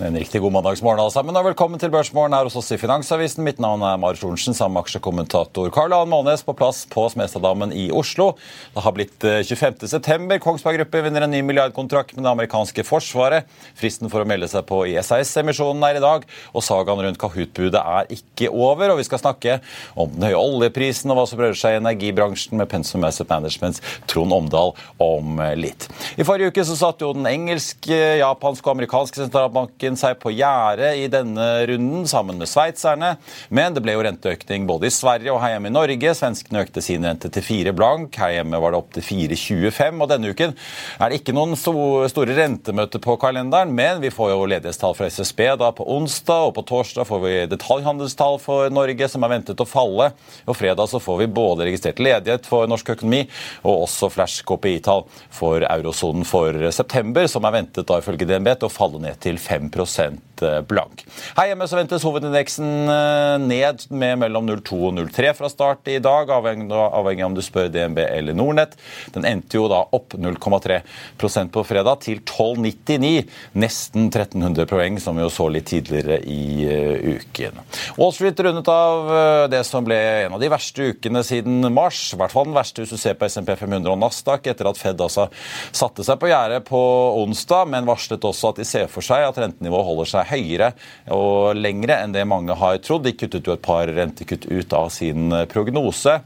En riktig god mandagsmorgen alle sammen, og velkommen til Børsmorgen her hos oss i Finansavisen. Mitt navn er Marius Lorentzen, sammen med aksjekommentator Karl Johan Månes på plass på Smestadammen i Oslo. Det har blitt 25.9. Kongsberg Gruppe vinner en ny milliardkontrakt med det amerikanske forsvaret. Fristen for å melde seg på i SAS-emisjonen er i dag, og sagaen rundt Kahoot-budet er ikke over. Og vi skal snakke om den høye oljeprisen og hva som rører seg i energibransjen med Pensum Asset Managements Trond Omdal om litt. I forrige uke så satt jo den engelske, japanske og amerikanske sentralbanken seg på gjerdet i denne runden sammen med sveitserne. Men det ble jo renteøkning både i Sverige og her hjemme i Norge. Svenskene økte sin rente til 4 blank. Her hjemme var det opp til 4,25. Og denne uken er det ikke noen store rentemøter på kalenderen, men vi får jo ledighetstall fra SSB da på onsdag, og på torsdag får vi detaljhandelstall for Norge som er ventet å falle. Og fredag så får vi både registrert ledighet for norsk økonomi og også flash KPI-tall for eurosonen for september, som er ventet da ifølge DNB til å falle ned til 5 Eh, blank. Her hjemme så ventes hovedindeksen eh, ned med mellom 0,2 og 0,3 fra start i dag, avhengig, avhengig om du spør DNB eller Nordnett. Den endte jo da opp 0,3% på fredag til 12,99. Nesten 1300 poeng, som vi jo så litt tidligere i uh, uken. Wall Street rundet av det som ble en av de verste ukene siden mars. I hvert fall den verste hvis du ser på SMP 500 og Nasdaq, etter at Fed altså satte seg på gjerdet på onsdag, men varslet også at de ser for seg at rentenivået rentenivået holder seg høyere og lengre enn det mange har trodd. De kuttet jo et par rentekutt ut av sin prognose.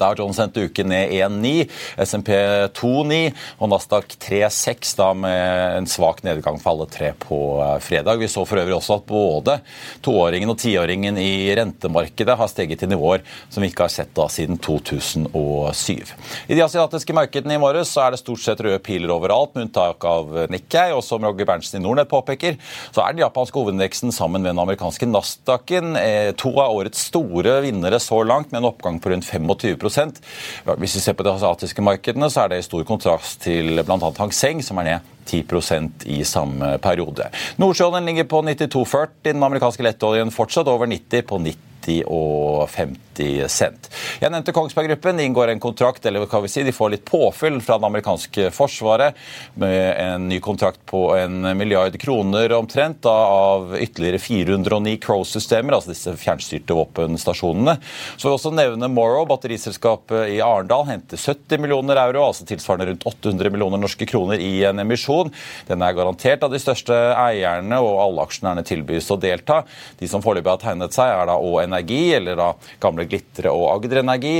Dow Jones endte uken ned 1,9, SMP 2,9 og Nasdaq 3,6 da med en svak nedgang for alle tre på eh, fredag. Vi så for øvrig også at både toåringen og tiåringen i rentemarkedet har steget til nivåer som vi ikke har sett da siden 2007. I de asiatiske markedene i morges så er det stort sett røde piler overalt, med unntak av Nikkei. Og som Roger Berntsen i Nordnett påpeker, så er den japanske hovedindeksen sammen med den amerikanske Nasdaqen eh, to av årets store vinnere så langt, med en oppgang på rundt 25 hvis vi ser på de asiatiske markedene, så er det i stor kontrast til bl.a. Hang Seng, som er ned 10% i samme periode. Nordsjøoljen ligger på 92,40, den amerikanske lettoljen fortsatt over 90 på 90 og 50 cent. Jeg nevnte Kongsberg Gruppen. Inngår en kontrakt, eller hva vi si, de får litt påfyll fra det amerikanske forsvaret med en ny kontrakt på en milliard kroner omtrent da, av ytterligere 409 Crow-systemer, altså disse fjernstyrte våpenstasjonene. Så vil jeg også nevne Morrow, batteriselskapet i Arendal, henter 70 millioner euro, altså tilsvarende rundt 800 millioner norske kroner i en emisjon. Den er garantert av de største eierne, og alle aksjonærene tilbys å delta. De som foreløpig har tegnet seg, er da òg Energi, eller da gamle Glitre og Agder Energi.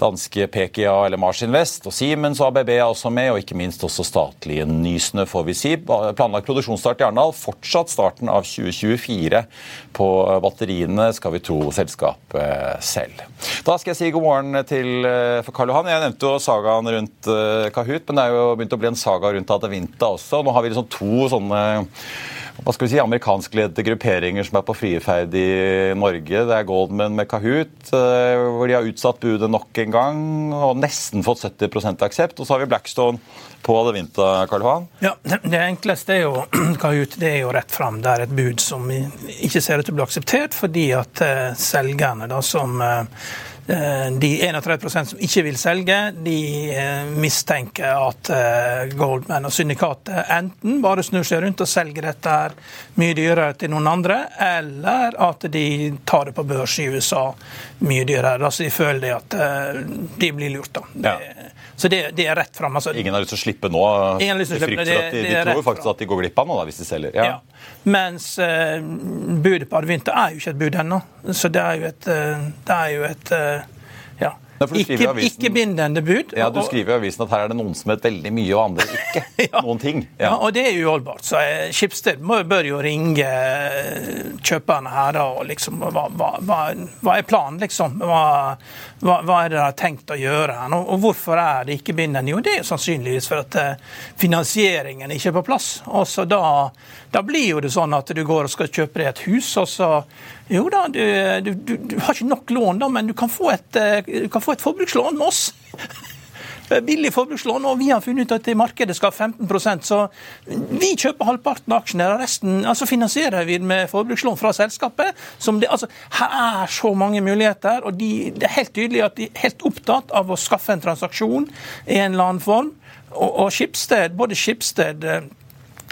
Danske PKA eller Mars Invest og Siemens og ABB er også med, og ikke minst også statlige Nysnø, får vi si. Planlagt produksjonsstart i Arendal. Fortsatt starten av 2024 på batteriene, skal vi tro selskapet selv. Da skal jeg si god morgen til eh, Karl Johan. Jeg nevnte jo sagaen rundt eh, Kahoot, men det er jo begynt å bli en saga rundt Adevinta også. Nå har vi liksom to sånne hva skal vi si, amerikanskledede grupperinger som er på frieferd i Norge. Det er Goldman med Kahoot, eh, hvor de har utsatt budet nok en gang og nesten fått 70% aksept. Og så har vi Blackstone på Adevinta, Karl Johan. Ja, Det enkleste er jo Kahoot, det er jo rett fram. Det er et bud som ikke ser ut til å bli akseptert, fordi at uh, selgerne da, som eh, de 31% som ikke vil selge, de eh, mistenker at Goldman og syndikatet enten bare snur seg rundt og selger dette her mye dyrere til noen andre, eller at de tar det på børs i USA mye dyrere. Altså de føler at de blir lurt. da. Ja. Så det, det, er rett fram. Altså, Ingen har lyst til å slippe nå? Ingen har lyst til å slippe, det, det, de, de tror faktisk at de går glipp av noe hvis de selger. Ja. ja. Mens uh, budet på Advinta er jo ikke et bud ennå. Så det er jo et, uh, det er jo et uh, ikke, ikke, bindende bud. Ja, Du skriver i avisen at her er det noen som vet veldig mye, og andre ikke. ja. Noen ting. Ja. ja. og det er uholdbart. Så eh, Skipsted bør jo ringe eh, kjøperne her og liksom Hva, hva, hva er planen, liksom? Hva, hva, er det de har tenkt å gjøre her? Og, og hvorfor er det ikke bindende? Jo, det er jo sannsynligvis for at eh, finansieringen ikke er på plass. Og så da, da blir jo det sånn at du går og skal kjøpe deg et hus, og så jo da, du, du, du, du, har ikke nok lån, da, men du kan få et, du kan få et forbrukslån med oss. Billig forbrukslån, og vi har funnet ut at det markedet skal ha 15% så vi kjøper halvparten av aksjene, og resten altså finansierer vi med forbrukslån fra selskapet. Det, altså, her er så mange muligheter, og de, det er helt tydelig at de er helt opptatt av å skaffe en transaksjon i en eller annen form. Og, og Skipsted, både Skipsted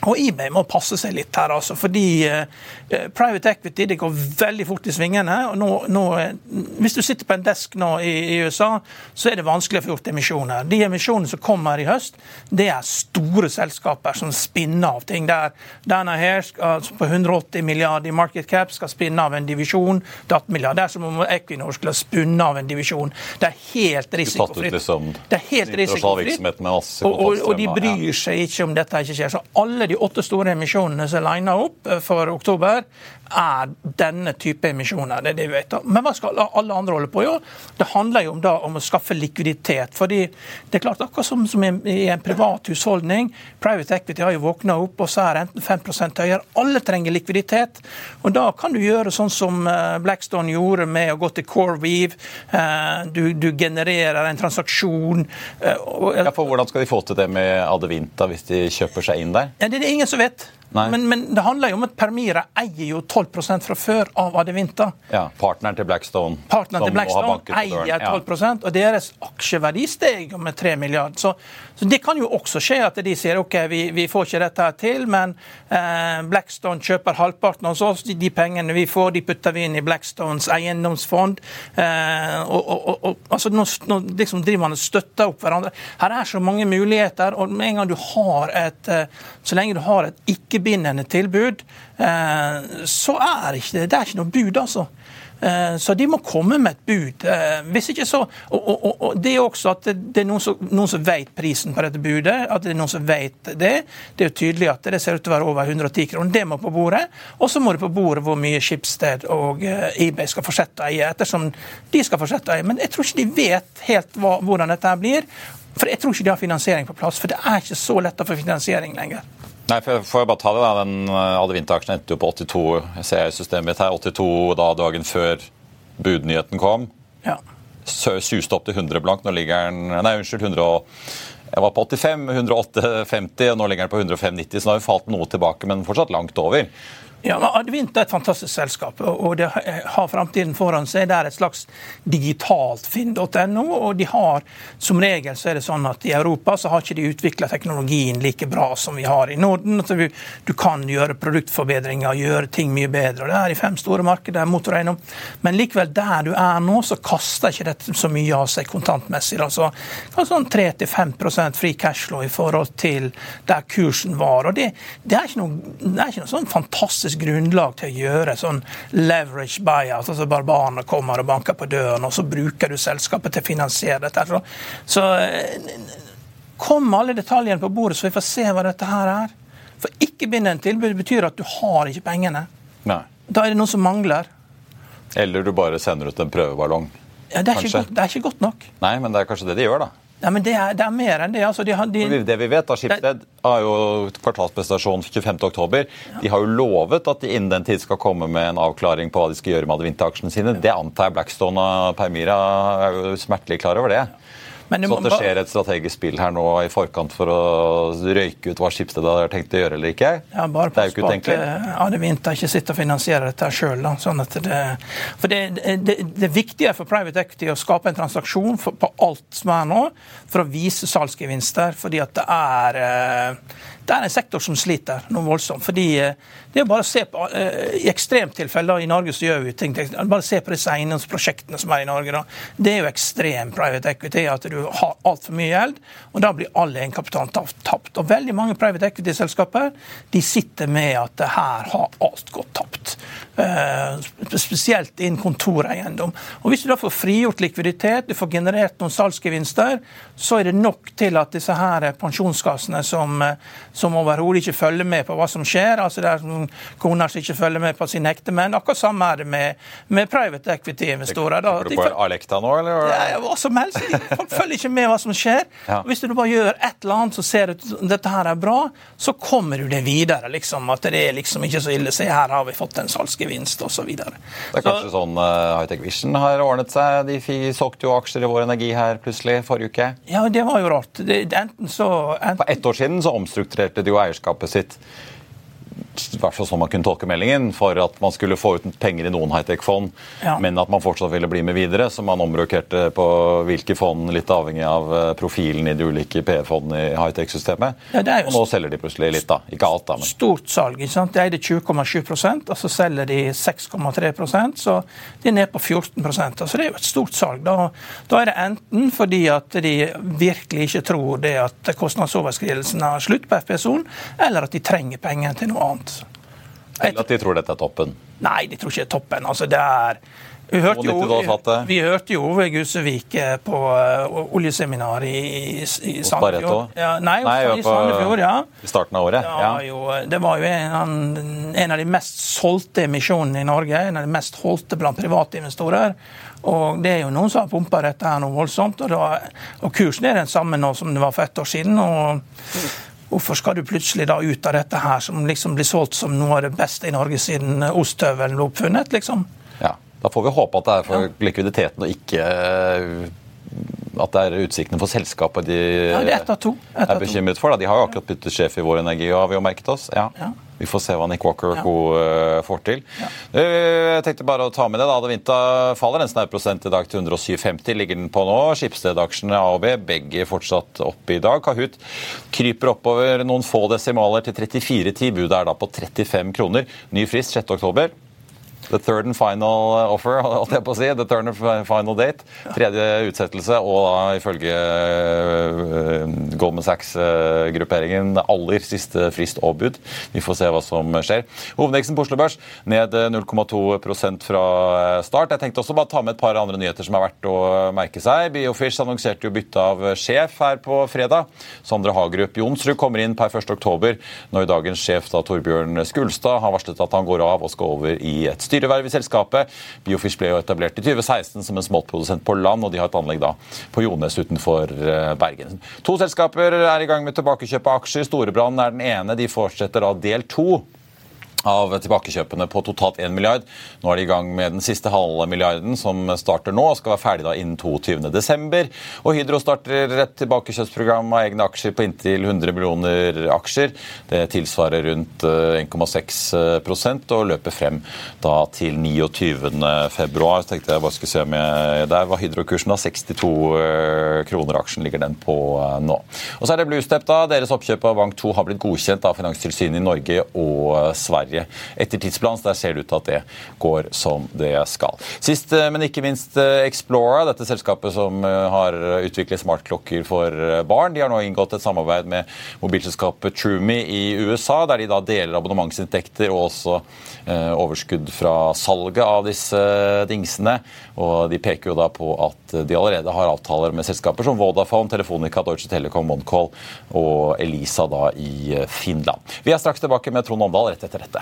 og eBay må passe seg litt her, altså, fordi uh, private equity det går veldig fort i svingene. og nå, nå, Hvis du sitter på en desk nå i, i, USA, så er det vanskelig å få gjort emisjoner. De emisjonene som kommer i høst, det er store selskaper som spinner av ting. Der Dana her altså på 180 milliarder i market cap skal spinne av en divisjon til 18 milliarder. Det er som om Equinor skulle ha spunnet av en divisjon. Det er helt risikofritt. Liksom, det er helt risikofritt. Og, og, og, de bryr seg ikke om dette ikke skjer. Så alle de åtte store emisjonene som er lina opp eh, for oktober, er denne type emisjoner. det er det vi vet. Men hva skal alle andre holde på? Jo, det handler jo om, da, om å skaffe likviditet. fordi det er klart, akkurat som, som i en privat husholdning, private equity har jo våkna opp, og så er renten 5% høyere. Alle trenger likviditet. og Da kan du gjøre sånn som eh, Blackstone gjorde med å gå til CoreWeave. Eh, du, du genererer en transaksjon. Ja, for Hvordan skal de få til det med Adevinta hvis de kjøper seg inn der? Ja, det er det ingen som vet. Men, men, det handler jo om at Permira eier jo 12 fra før av Adevinta. Ja, Partneren til Blackstone. Partneren til Blackstone eier 12 ja. og deres aksjeverdi steg med 3 milliarder. Så, så, det kan jo også skje at de sier ok, vi, vi får ikke dette her til, men eh, Blackstone kjøper halvparten hos oss. De, de, pengene vi får, de putter vi inn i Blackstones eiendomsfond. Eh, og, og, og, altså Nå, nå liksom driver man og støtter opp hverandre. Her er så mange muligheter, og med en gang du har et eh, Så lenge du har et ikke bindende tilbud, eh, så er ikke, det er ikke noe bud, altså. Eh, så de må komme med et bud. Eh, hvis ikke så, og, og, og Det er også at det er noen som, noen som, vet prisen på dette budet. at Det er noen som vet det. Det er jo tydelig at det ser ut til å være over 110 kroner. Det må på bordet. Og så må det på bordet hvor mye Skipsted og eBay skal fortsette å eie. Ettersom de skal fortsette å eie. Men jeg tror ikke de vet helt hva, hvordan dette blir. For jeg tror ikke de har finansiering på plass. For det er ikke så lett å få finansiering lenger. Nei, for, for jeg bare ta det da, den eh, Adevinta-aksjen endte jo på 82 jeg ser systemet mitt her, 82 da dagen før budnyheten kom. Ja. Suste opp til 100 blank. Nå ligger den Nei, unnskyld. 100, jeg var på 85, 108,50, og nå ligger den på 105,90. Så nå har vi falt noe tilbake, men fortsatt langt over. Ja, men Advint er et fantastisk selskap, og det har framtiden foran seg. Det er et slags digitalt finn.no, og de har som regel så er det sånn at i Europa så har ikke de utvikla teknologien like bra som vi har i Norden. Så du, kan gjøre produktforbedringer, gjøre ting mye bedre. og Det er i fem store markeder, motoreiendom. Men likevel, der du er nå, så kaster ikke dette så mye av seg kontantmessig. altså sånn 3-5 fri cashflow i forhold til der kursen var. og Det, det er noe, det er ikke noe sånn fantastisk juridisk grunnlag til å gjøre sånn leverage buyout. altså Barbarene kommer og banker på døren, og så bruker du selskapet til å finansiere dette. Så, så kom med alle detaljene på bordet, så vi får se hva dette her er. For ikke-bindende tilbud betyr at du har ikke pengene. Nei. Da er det noe som mangler. Eller du bare sender ut en prøveballong. Ja, det, er godt, det, er ikke godt, nok. Nei, men det er kanskje det de gjør, da. Nei, men det er, det er, mer enn det. Altså, de, de, det vi vet, da, Skipsted har jo kvartalspresentasjon 25.10. De har jo lovet at de innen den tid skal komme med en avklaring på hva de skal gjøre med Adevinta-aksjene sine. Det antar jeg Blackstone og Permira er jo smertelig klar over det. Men Så at det skjer et strategisk spill her nå i forkant for å røyke ut hva Skipsted har tenkt å gjøre eller ikke? Ja, bare pass på at. Hadde Anne Winther ikke sitter og finansierer dette sjøl. Sånn det, for det, det, det viktigere for private equity å skape en transaksjon for, på alt som er nå, for å vise salgsgevinster. fordi at det er eh, det er en sektor som sliter noe voldsomt. fordi eh, det er bare å se på, eh, I ekstremtilfeller i Norge så gjør vi ting. Bare se på disse eiendomsprosjektene som er i Norge. da. Det er jo ekstrem private equity, at du har altfor mye gjeld, og da blir all egenkapitalen tapt. Og veldig mange private equity-selskaper de sitter med at her har alt gått tapt. Eh, spesielt innen kontoreiendom. Og Hvis du da får frigjort likviditet, du får generert noen salgsgevinster, så er det nok til at disse her pensjonskassene som, eh, som overhodet ikke følger med på hva som skjer, altså det er koner som ikke følger med på sine ektemenn, akkurat samme er det med, med private equity-investorer. Tenker du på Alekta nå, eller? ja, hva som helst. Folk følger ikke med hva som skjer. Ja. Hvis du bare gjør et eller annet som ser ut dette her er bra, så kommer du det videre. liksom, At det er liksom ikke så ille. Se, her har vi fått en salgsgevinst, osv. Det er kanskje sånn uh, Hightech Vision har ordnet seg. De solgte jo aksjer i Vår Energi her plutselig forrige uke. Ja, det var jo rart. Det, enten så enten, For ett år siden så omstrukturerte de jo eierskapet sitt hvert fall sånn man kunne tolke meldingen, for at man skulle få ut penger i noen high-tech-fond, Ja. men at man fortsatt ville bli med videre. Så man omrokerte på hvilke fond, litt avhengig av eh, profilen i de ulike PE-fondene i high-tech-systemet. Ja, Og nå selger de plutselig litt, da. Ikke alt, da, men stort salg. ikke sant? De eide 20,7% og så selger de 6,3% så de er ned på 14% altså Det er jo et stort salg. Da, da er det enten fordi at de virkelig ikke tror det at kostnadsoverskridelsen har slutt på FPSO-en, eller at de trenger penger til noe annet. Eller at de tror dette er toppen. Nei, de tror ikke det er toppen. Altså, det er vi hørte, jo, 92 da vi hørte jo Ove Gusevik eh, på uh, oljeseminar i, i, i Sandefjord. Ja, nei, Nei, i Sandefjord, ja. I starten av året. Ja, Ja. jo, det var jo en, en av de mest solgte emisjonene i Norge. En av de mest holdte blant private investorer. Og det er jo noen som har pumpa dette her noe voldsomt. Og, da, og kursen er den samme nå som det var for ett år siden. og Hvorfor skal du plutselig da ut av dette her, som liksom blir solgt som noe av det beste i Norge siden ostehøvelen ble oppfunnet? liksom? Ja, Da får vi håpe at det er for likviditeten og ikke eh, at det er utsiktene for selskapet de Ja, det er er bekymret for. Da. De har jo akkurat byttet sjef i Vår Energi, har vi jo merket oss. Ja. Ja. Vi får se hva Nick Walker Ja. eh, får til. Eh, Jeg tenkte bare å ta med det. da. Adevinta faller en snau prosent i dag til 107,50. Ligger den på nå. Skipsstedaksjene A og B, begge fortsatt oppe i dag. Kahoot kryper oppover noen få desimaler til 34,10. Budet er da på 35 kroner. Ny frist 6. The third and final offer, holdt jeg på å si. The third and final date. Tredje utsettelse, og da ifølge uh, Goldman Sachs-grupperingen aller siste frist og bud. Vi får se hva som skjer. Hovedveksten på Oslo Børs ned eh, 0,2 fra eh, start. Jeg tenkte også bare ta med et par andre nyheter som er verdt å merke seg. Biofish annonserte jo bytte av sjef her på fredag. Sondre Hagerup Jonsrud kommer inn per 1.10, når dagens sjef da, Torbjørn Skulstad har varslet at han går av og skal over i et styreverv i selskapet. Biofish ble jo etablert i 2016 som en småttprodusent på land, og de har et anlegg da på Jones utenfor eh, Bergen. To selskaper er i gang med tilbakekjøp av aksjer. Storebrand er den ene. De fortsetter da del to av tilbakekjøpene på totalt 1 milliard. Nå er de i gang med den siste halve milliarden, som starter nå og skal være ferdig da innen 22.12. Og Hydro starter et tilbakekjøpsprogram av egne aksjer på inntil 100 millioner aksjer. Det tilsvarer rundt eh, 1,6% og løper frem da til 29. februar. Så tenkte jeg bare skulle se om jeg Der var Hydro-kursen da 62 eh, kroner aksjen ligger den på eh, nå. Og så er det Bluestep, da. Deres oppkjøp av Bank 2 har blitt godkjent av Finanstilsynet i Norge og eh, Sverige etter tidsplan. Så der ser det ut til at det går som det skal. Sist, eh, men ikke minst eh, Explora, dette selskapet som eh, har utviklet smartklokker for barn. De har nå inngått et samarbeid med mobilselskapet Trumi i USA, der de da deler abonnementsinntekter og også overskudd fra salget av disse dingsene. Og de peker jo da på at de allerede har avtaler med selskaper som Vodafone, Telefonica, Deutsche Telekom, OneCall og Elisa da i Finland. Vi er straks tilbake med Trond Omdal rett etter dette.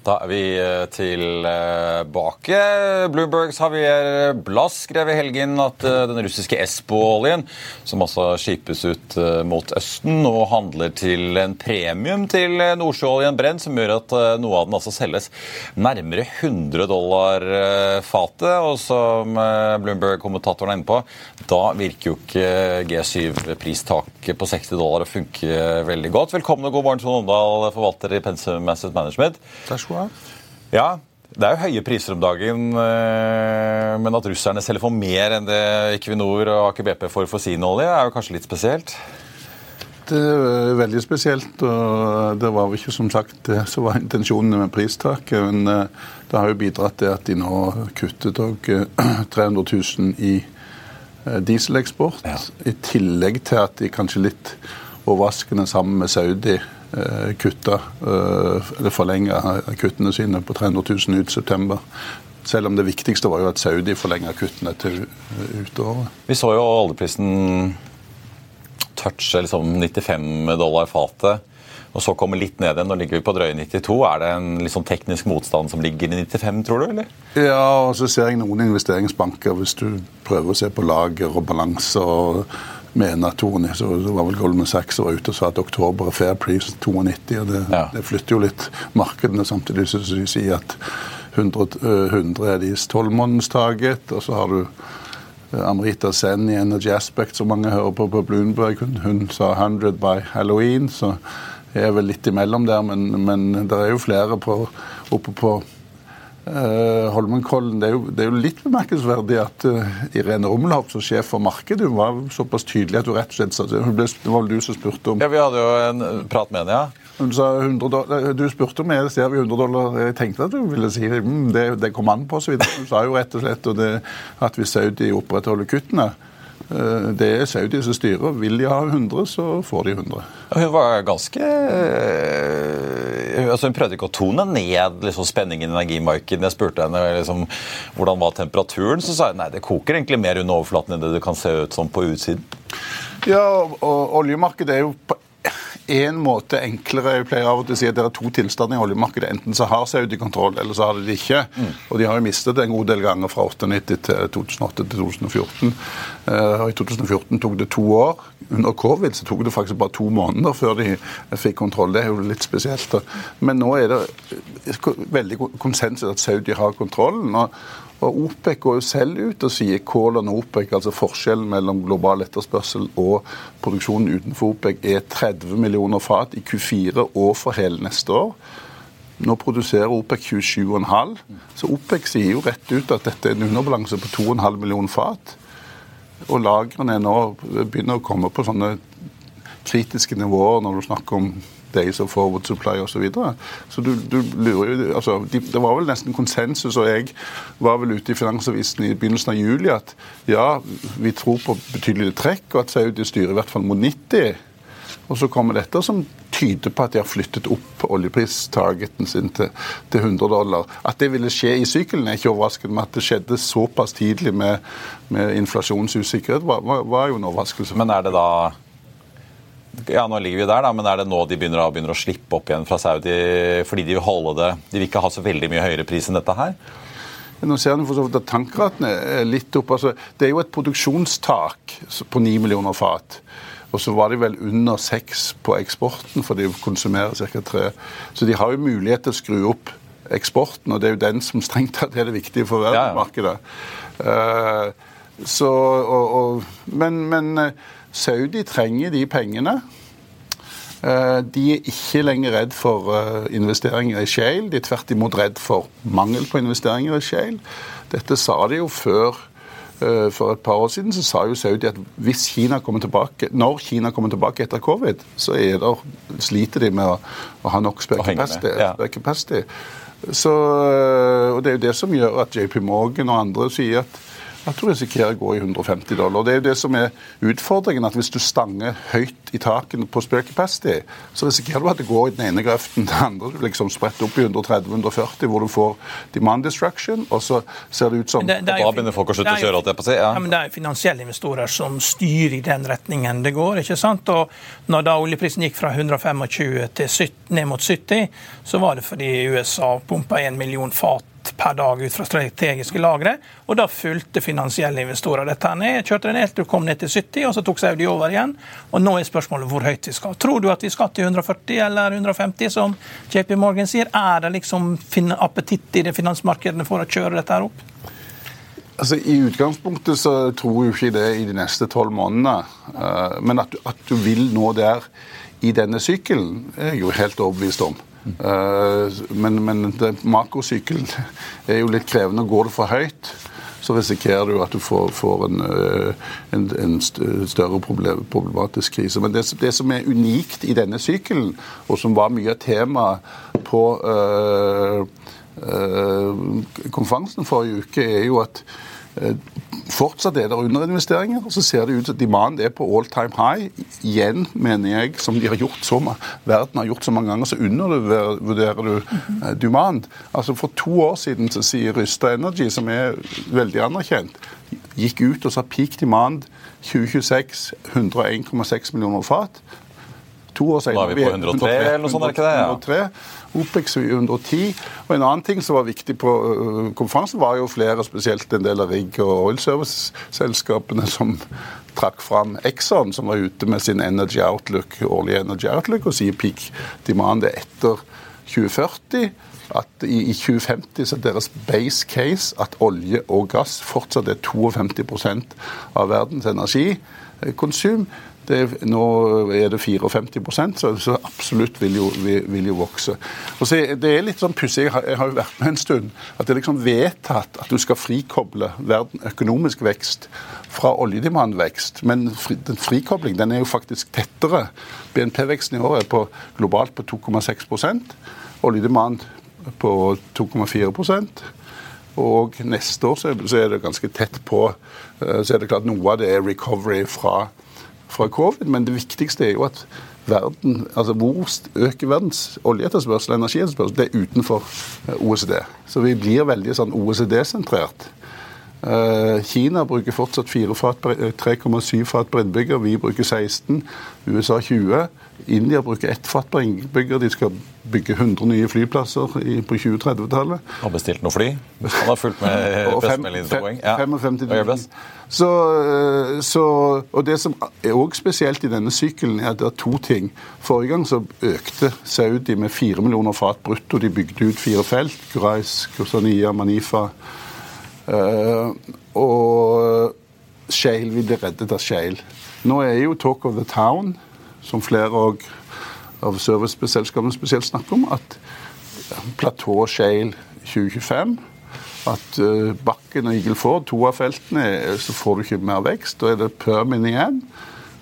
Da er vi eh, tilbake. Bloombergs Javier Blass skrev i helgen at eh, den russiske Espo-oljen, som altså skipes ut eh, mot Østen, nå handler til en premium til nordsjøoljen Brent, som gjør at noe av den altså selges nærmere 100 dollar fatet. Og som Bloomberg-kommentatoren er inne på, da virker jo ikke G7-pristaket på 60 dollar å funke veldig godt. Velkommen og god morgen, Trond Omdal, forvalter i Pensum Asset Management. Takk du. Ja, det er jo høye priser om dagen, eh, men at russerne selger for mer enn det Equinor og Aker BP får for sin olje, er jo kanskje litt spesielt? Det er veldig spesielt, og det var jo ikke som sagt det som var intensjonen med pristaket. Men eh, det har jo bidratt til at de nå kuttet 300 000 i eh, dieseleksport. Ja. I tillegg til at de kanskje litt overraskende sammen med Saudi Eh, kutta, eh, eller forlenge kuttene sine på 300 000 ut september. Selv om det viktigste var jo at Saudi forlenga kuttene til utover. Vi så jo oljeprisen touche liksom 95 dollar fatet. Og så komme litt ned igjen. Nå ligger vi på drøye 92. Er det en liksom teknisk motstand som ligger i 95, tror du? eller? Ja, og så ser jeg noen investeringsbanker, hvis du prøver å se på lager og balanse og med Natoni. Så det var vel Goldman Sachs som var ute og sa at oktober er fair price 92. og Det, ja. det flytter jo litt markedene, samtidig som de sier at 100, 100 er deres tolvmånedstaket. Og så har du Amrita Sen i Energy Aspect, som mange hører på på Bloomberg. Hun, hun sa 100 by Halloween, så jeg er vel litt imellom der. Men, men det er jo flere på, oppe på Holmenkollen, det er, jo, det er, jo, litt bemerkelsesverdig at uh, Irene Rummelhoff, som sjef for markedet, hun var såpass tydelig at hun rett og slett sa Det var vel du som spurte om Ja, Vi hadde jo en prat med henne, ja. Hun sa 100 dollar, Du spurte om jeg ser vi 100 dollar. Jeg tenkte at du ville si mm, det, det kom an på, så vidt. Hun sa jo rett og slett og det, at hvis Saudi opprettholder kuttene Eh, det er Saudi som styrer. Vil de ha 100, så får de 100. Hun var ganske altså Hun prøvde ikke å tone ned liksom, spenningen i energimarkedet. Jeg spurte henne liksom, hvordan var temperaturen, så sa hun nei, det koker egentlig mer under overflaten enn det det kan se ut som på utsiden. Ja, og oljemarkedet er jo på en måte enklere Jeg pleier av og til å si at det er to tilstander i oljemarkedet. Enten så har Saudi kontroll, eller så har de det ikke. Mm. Og de har jo mistet det en god del ganger fra 1998 til 2008 til 2014. Uh, og I 2014 tok det to år. Under covid så tok det faktisk bare to måneder før de fikk kontroll. Det er jo litt spesielt. Men nå er det veldig konsensus at Saudi har kontrollen. og og OPEC går jo selv ut og sier og OPEC, altså forskjellen mellom global etterspørsel og produksjonen utenfor OPEC, er 30 millioner fat i Q4 og for hele neste år. Nå produserer OPEC 27,5, så OPEC sier jo rett ut at dette er en underbalanse på 2,5 millioner fat. Og lagrene nå begynner å komme på sånne kritiske nivåer når du snakker om days of forward supply osv. Så, videre. så du, du lurer jo altså, de, Det var vel nesten konsensus, og jeg var vel ute i Finansavisen i begynnelsen av juli at ja, vi tror på betydelig trekk, og at Saudi styrer i hvert fall mot 90. Og så kommer dette som tyder på at de har flyttet opp oljepristargeten sin til, til 100 dollar. At det ville skje i sykkelen er ikke overraskende, men at det skjedde såpass tidlig med, med inflasjonsusikkerhet, var, var, var jo en overraskelse. Men er det da ja, nå ligger vi der, da, men er det nå de begynner, å, begynner å slippe opp igjen fra Saudi fordi de vil holde det De vil ikke ha så veldig mye høyere pris enn dette her? Nå ser du for så vidt at tankratene er litt opp. Altså, det er jo et produksjonstak på 9 millioner fat. Og så var de vel under 6 på eksporten, for de konsumerer ca. 3. Så de har jo mulighet til å skru opp eksporten, og det er jo den som strengt tatt er det viktige for verdensmarkedet. Ja, ja. uh, så, og, og, men, men uh, Saudi trenger de pengene. Eh, de er ikke lenger redd for eh, investeringer i shale, de er tvert imot redd for mangel på investeringer i shale. Dette sa de jo før. Eh, for et par år siden så sa jo Saudi at hvis Kina kommer tilbake, når Kina kommer tilbake etter covid, så der, sliter de med å, å ha nok spare Så, og Det er jo det som gjør at JP Morgan og andre sier at at du risikerer å gå i 150 dollar. Det er jo det som er utfordringen, at hvis du stanger høyt i taket på spare capacity, så risikerer du at det går i den ene grøften til den andre. Du liksom spretter opp i 130-140, hvor du får demand destruction, og så ser det ut som det, det Da begynner folk å slutte å kjøre, alt jeg på å si. Ja. ja. men det er finansielle investorer som styrer i den retningen det går. ikke sant? Og når da oljeprisen gikk fra 125 til 70, ned mot 70, så var det fordi USA pumpa en million fat per dag ut fra strategiske lagre. Og da fulgte finansielle investorer dette ned. Kjørte det ned til det kom ned til 70, og så tok Saudi over igjen. Og nå er spørsmålet hvor høyt vi skal. Tror du at vi skal til 140 eller 150, som JP Morgan sier? Er det liksom appetitt i det finansmarkedene for å kjøre dette her opp? Altså, I utgangspunktet så tror jeg ikke det i de neste tolv månedene. Eh, men at, at du vil nå der i denne sykkelen, er jeg jo helt overbevist om. Eh, men, men makrosykkelen er jo litt krevende. Går det for høyt, så risikerer du at du får, får en, eh, en, en, større problem, problematisk krise. Men det, det, som er unikt i denne sykkelen, og som var mye av temaet på øh, øh, konferansen forrige uke, er jo at Fortsatt er det underinvesteringer. og Så ser det ut som demand er på all time high. Igjen, mener jeg, som de har gjort så, verden har gjort så mange ganger, så undervurderer du eh, demand. Altså For to år siden så sier Rysta Energy, som er veldig anerkjent, gikk ut og sa peak demand 2026 101,6 millioner fat. To år senere Da er vi på 103, eller noe sånt, er ikke det? Ja. 103. OPEX 110. Og En annen ting som var viktig på øh, konferansen, var jo flere, spesielt en del av rigg- og oilservice-selskapene som trakk fram Exxon, som var ute med sin Energy Outlook, årlige Energy Outlook og sier peak demand er etter 2040 at i 2050 så er deres base case at olje og gass fortsatt er 52 av verdens energikonsum. Det, nå er det 54 så, så absolutt vil jo, vil jo vokse. Og så, det er litt sånn pussig, jeg, har jo vært med en stund, at det er liksom vedtatt at du skal frikoble verden økonomisk vekst fra oljedemandvekst. Men fri, den frikobling den er jo faktisk tettere. BNP-veksten i år er på, globalt på 2,6% Oljedemand på 2,4% og neste år så er det ganske tett på. Eh, så er det klart Noe av det er recovery fra fra covid, men det viktigste er jo at verden, altså hvor øker verdens oljeetterspørsel og energietterspørsel, det er utenfor eh, OECD. Så vi blir veldig sånn OECD-sentrert. Kina bruker fortsatt 3,7 fat per innbygger. Vi bruker 16. USA 20. India bruker ett fat per innbygger. De skal bygge 100 nye flyplasser på 2030-tallet. Har bestilt noe fly? Han har fulgt med Boeing. Ja. 55 000. Så, så, og Det som er også spesielt i denne sykkelen, er at det er to ting. Forrige gang så økte Saudi med 4 millioner fat brutto. De bygde ut fire felt. Kurais, Kursania, Manifa. Uh, og Shale, vi ble reddet av Shale. Nå er jo Talk of the Town som flere av serviceselskapene spesielt snakker om, at platå Shale 2025 at uh, Bakken og Eagle Ford, to av feltene, så får du ikke mer vekst. Da er det Permin igjen.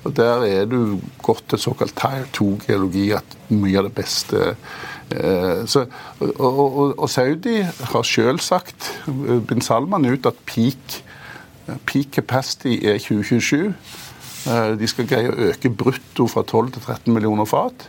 Og der er du gått til såkalt Tire 2-geologi, at mye av det beste så, og, og, og, Saudi har sjøl sagt, Bin Salman, ut at peak, peak capacity er 2027. Eh, de skal greie å øke brutto fra 12 til 13 millioner fat.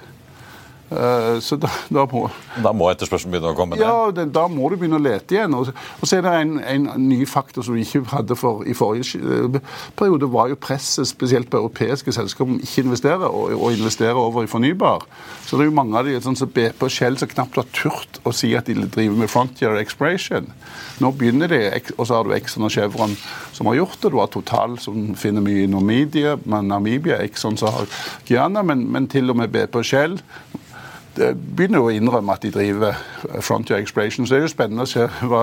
Eh, så da, da, må Da må etterspørselen begynne å komme ned? Ja, det, da må du begynne å lete igjen. Og, og så er det en, en, ny faktor som vi ikke hadde for i forrige eh, periode, var jo presset spesielt på europeiske selskaper om ikke investere, og, og, investere over i fornybar. Så det er jo mange av de sånn som BP og Shell som knapt har turt å si at de driver med frontier exploration. Nå begynner de, og så har du Exxon og Chevron som har gjort det. Du har Total som finner mye i Namibia, Namibia, Exxon som har Guyana, men, men til og med BP og Shell begynner å innrømme at de driver Frontier Exploration. Så det er jo spennende å se hva,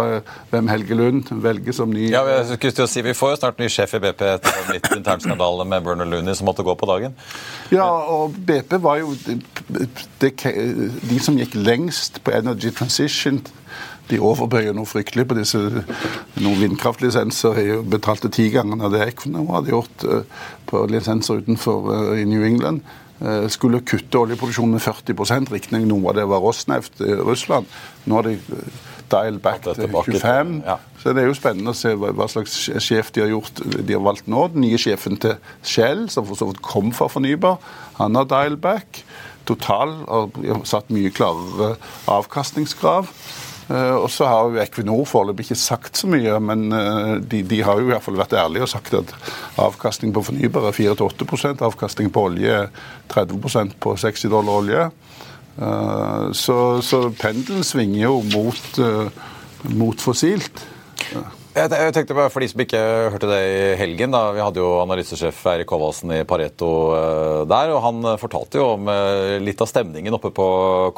hvem Helge Lund velger som ny Ja, jeg skulle til å si, Vi får jo snart ny sjef i BP etter litt internskandale med Bernard Looney som måtte gå på dagen. Ja, og BP var jo de, de som gikk lengst på Energy Transition. De overbøyer noe fryktelig på disse noen vindkraftlisenser. Jeg betalte ti ganger det Equinor hadde gjort eh, på lisenser utenfor eh, i New England. Eh, skulle kutte oljeproduksjonen med 40 Riktignok noe av det var Rosneft i Russland. Nå har de eh, dial back til 25 ja. Så det er jo spennende å se hva slags sjef de har gjort. De har valgt nå. Den nye sjefen til Shell, som for så vidt kom fra fornybar, han har dial back. Total har satt mye klarere avkastningskrav. Uh, og så har jo Equinor foreløpig ikke sagt så mye, men uh, de, de, har jo i hvert fall vært ærlige og sagt at avkastning på fornybar er 4-8 avkastning på olje 30% på 60 dollar olje. Uh, så, så pendelen svinger jo mot, mot fossilt. Jeg, tenkte bare For de som ikke hørte det i helgen, da, vi hadde jo analysesjef Eirik Håvaldsen i Pareto der. og Han fortalte jo om litt av stemningen oppe på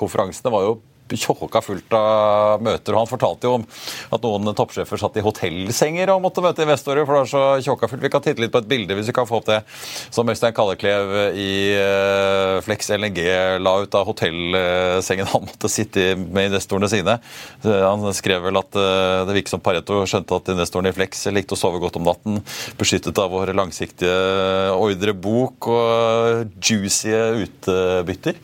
konferansen. Det var jo tjåka fullt av møter. og Han fortalte jo om at noen toppsjefer satt i hotellsenger og måtte møte investorer. for det var så tjåka fullt. Vi kan titte litt på et bilde hvis vi kan få opp det som Øystein Kalleklev i eh, Flex LNG la ut av hotellsengen han måtte sitte med investorene sine. Han skrev vel at eh, det virket som Pareto skjønte at investorene i Flex likte å sove godt om natten, beskyttet av våre langsiktige ordrebok og juicy utbytter.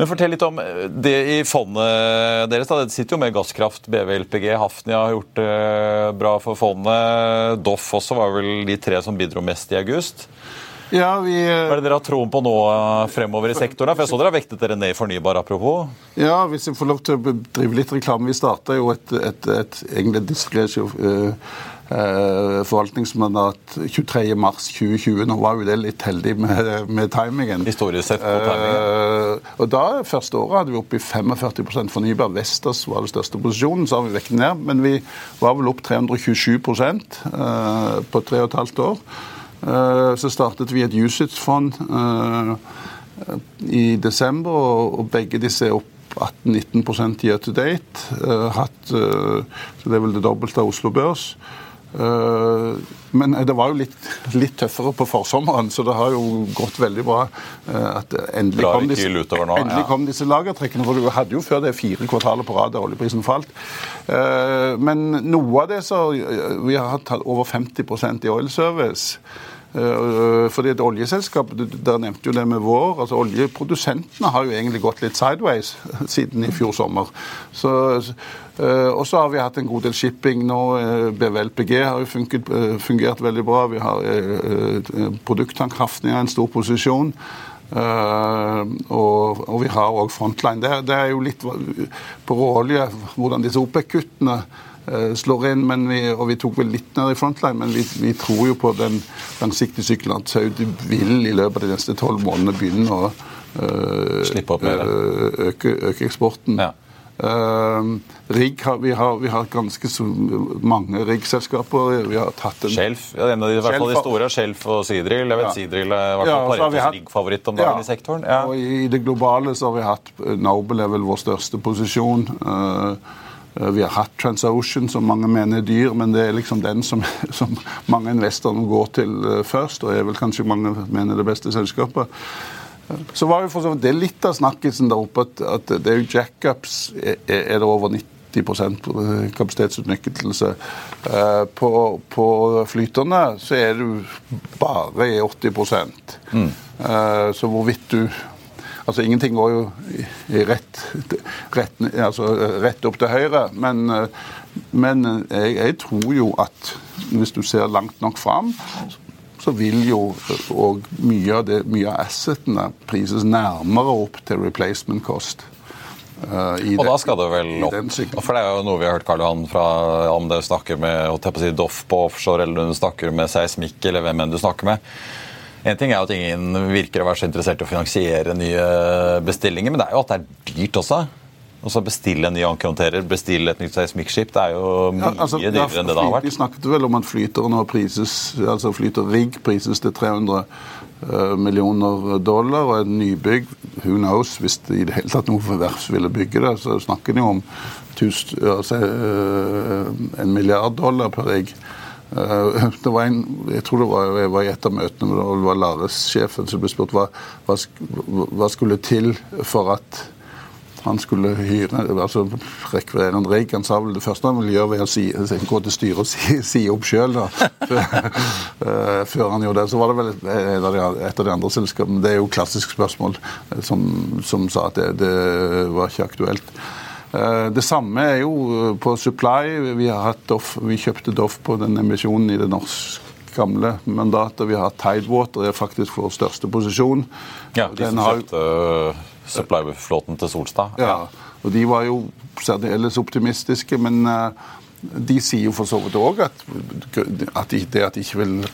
Men fortell litt om eh, det i fondet deres. da, Det sitter jo med gasskraft. BV, LPG, Hafnia har gjort det bra for fondet. Doff også var vel de tre som bidro mest i august. Ja, vi... Hva er det dere har troen på nå eh, fremover i sektoren? For jeg så dere har vektet dere ned i fornybar, apropos. Ja, hvis jeg får lov til å drive litt reklame. Vi starta jo et, et, et, et Eh, forvaltningsmandat 23.3.2020. Nå var jo det litt heldig med, med timingen. Historisk sett på timingen. Uh, og da, Første året hadde vi oppe i 45% fornybar. Vestas var den største posisjonen. Så har vi vekket ned. Men vi var vel opp 327 uh, på tre og et halvt år. Uh, så startet vi et usage-fond i desember, og, og begge disse er opp 18-19% year to date. Hatt, så det er vel det dobbelte av Oslo Børs. Eh, men det var jo litt, litt, tøffere på forsommeren, så det har jo gått veldig bra. Eh, at endelig, kom, disse, nå, endelig ja. kom disse lagertrekkene. For du hadde jo før det fire kvartaler på rad der oljeprisen falt. Eh, men noe av det så Vi har hatt over 50% i oil service. Fordi et oljeselskap, Dere nevnte jo det med vår. altså Oljeprodusentene har jo egentlig gått litt sideways siden i fjor sommer. Så Eh, og så har vi hatt en god del shipping nå. Eh, BVLPG har jo funket, eh, fungert veldig bra. Vi har produkttankkraften i en stor posisjon. Uh, og, og, vi har òg Frontline. Det, det, er jo litt på råolje hvordan disse OPEC-kuttene slår inn, men vi, og vi tok vel litt ned i frontline, men vi, vi tror jo på den langsiktige sykkelen at Saudi vil i løpet av de neste tolv månedene begynne å opp mer. øke, øke eksporten. Ja. Uh, rigg vi, har, vi har ganske mange riggselskaper. Vi har tatt en Shelf, ja, en av de, i hvert fall de store, Shelf og Seadrill. Jeg vet Ja. Seadrill er i hvert Ja, fall vi Paretos riggfavoritt om dagen Ja. i sektoren. Ja. Og i det globale så har vi hatt eh, Noble er vel vår største posisjon. Eh, eh, vi har hatt TransOcean, som mange mener er dyr, men det er liksom den som, som mange investorer går til eh, først, og er vel kanskje mange mener det beste selskapet. Så var jo for så vidt det litt av snakkisen der oppe at, at det er jo jackups er, er det over 90 kapasitetsutnyttelse. Eh, På, på flyterne så er du bare i 80 mm. Så hvorvidt du Altså, ingenting går jo rett, rett, altså, rett opp til høyre, men, men jeg, jeg tror jo at hvis du ser langt nok fram, så vil jo òg mye av, det, mye av assetene prises nærmere opp til replacement cost. i Og den- da skal det vel opp. For det er jo noe vi har hørt Karl Johan fra om du snakker med på si, Doff på offshore, eller du snakker med seismikk, eller hvem enn du snakker med. En ting er at ingen virker å være så interessert i å finansiere nye bestillinger, men det er jo at det er dyrt også. Og så bestille en ny ankerhåndterer, bestille et nytt seismikkskip, det er jo mye Ja, altså, dyrere enn det det har vært. Vi snakket vel om at flyteren nå prises, altså flyter rigg prises til 300 eh, millioner dollar, og et nybygg, who knows, hvis det i det hele tatt noe verft ville bygge det, så snakker de om tusen, altså, eh, en milliard dollar per rigg. Eh, Det var en, jeg tror det var, jeg var i et av møtene hvor det var Lares-sjefen som ble spurt hva, hva, hva skulle til for at han skulle hyre, altså rekvirere en rigg. Han sa vel det første han ville gjøre, var å si, gå til styret og si, si opp sjøl. Før, før han gjorde det. Så var det vel et, et, av, de, et av de andre selskapene Det er jo klassisk spørsmål eh, som, som sa at det, det var ikke aktuelt. Eh, Det samme er jo eh, på supply. Vi, Doff, vi kjøpte Doff på den emisjonen i det norske gamle mandatet. Vi har Tidewater, det er faktisk vår største posisjon. Ja, de Den som har- kjøpte øh, supply-flåten til Solstad. ja, og de var jo særdeles optimistiske, men eh, de sier jo for så vidt òg at, at de, det at de ikke vil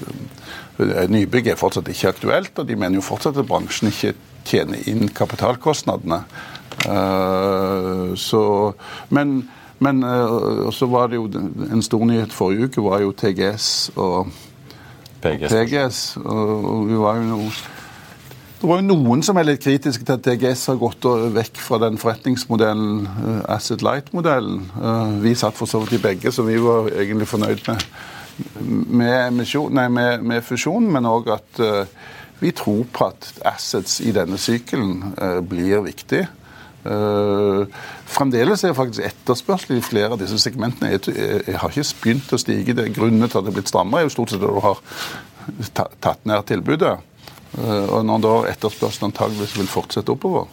eh, Nybygg er fortsatt ikke aktuelt, og de mener jo fortsatt at bransjen ikke tjener inn kapitalkostnadene. Eh, så, men men eh, så var det jo en stor nyhet forrige uke var jo TGS og PGS. PGS. Og vi var jo noe det var jo noen som er litt kritiske til at TGS har gått vekk fra den forretningsmodellen, eh, Asset Light-modellen. Vi satt for så vidt i begge, så vi var egentlig fornøyd med, med, nei, med, med fusjonen, men òg at vi tror på at assets i denne sykelen blir viktig. Eh, fremdeles er faktisk etterspørsel i flere av disse segmentene jeg, har ikke begynt å stige. Det Grunnen til at det er blitt strammere, er jo stort sett at du har tatt ned tilbudet. Eh, og når da etterspørselen antageligvis vil fortsette oppover.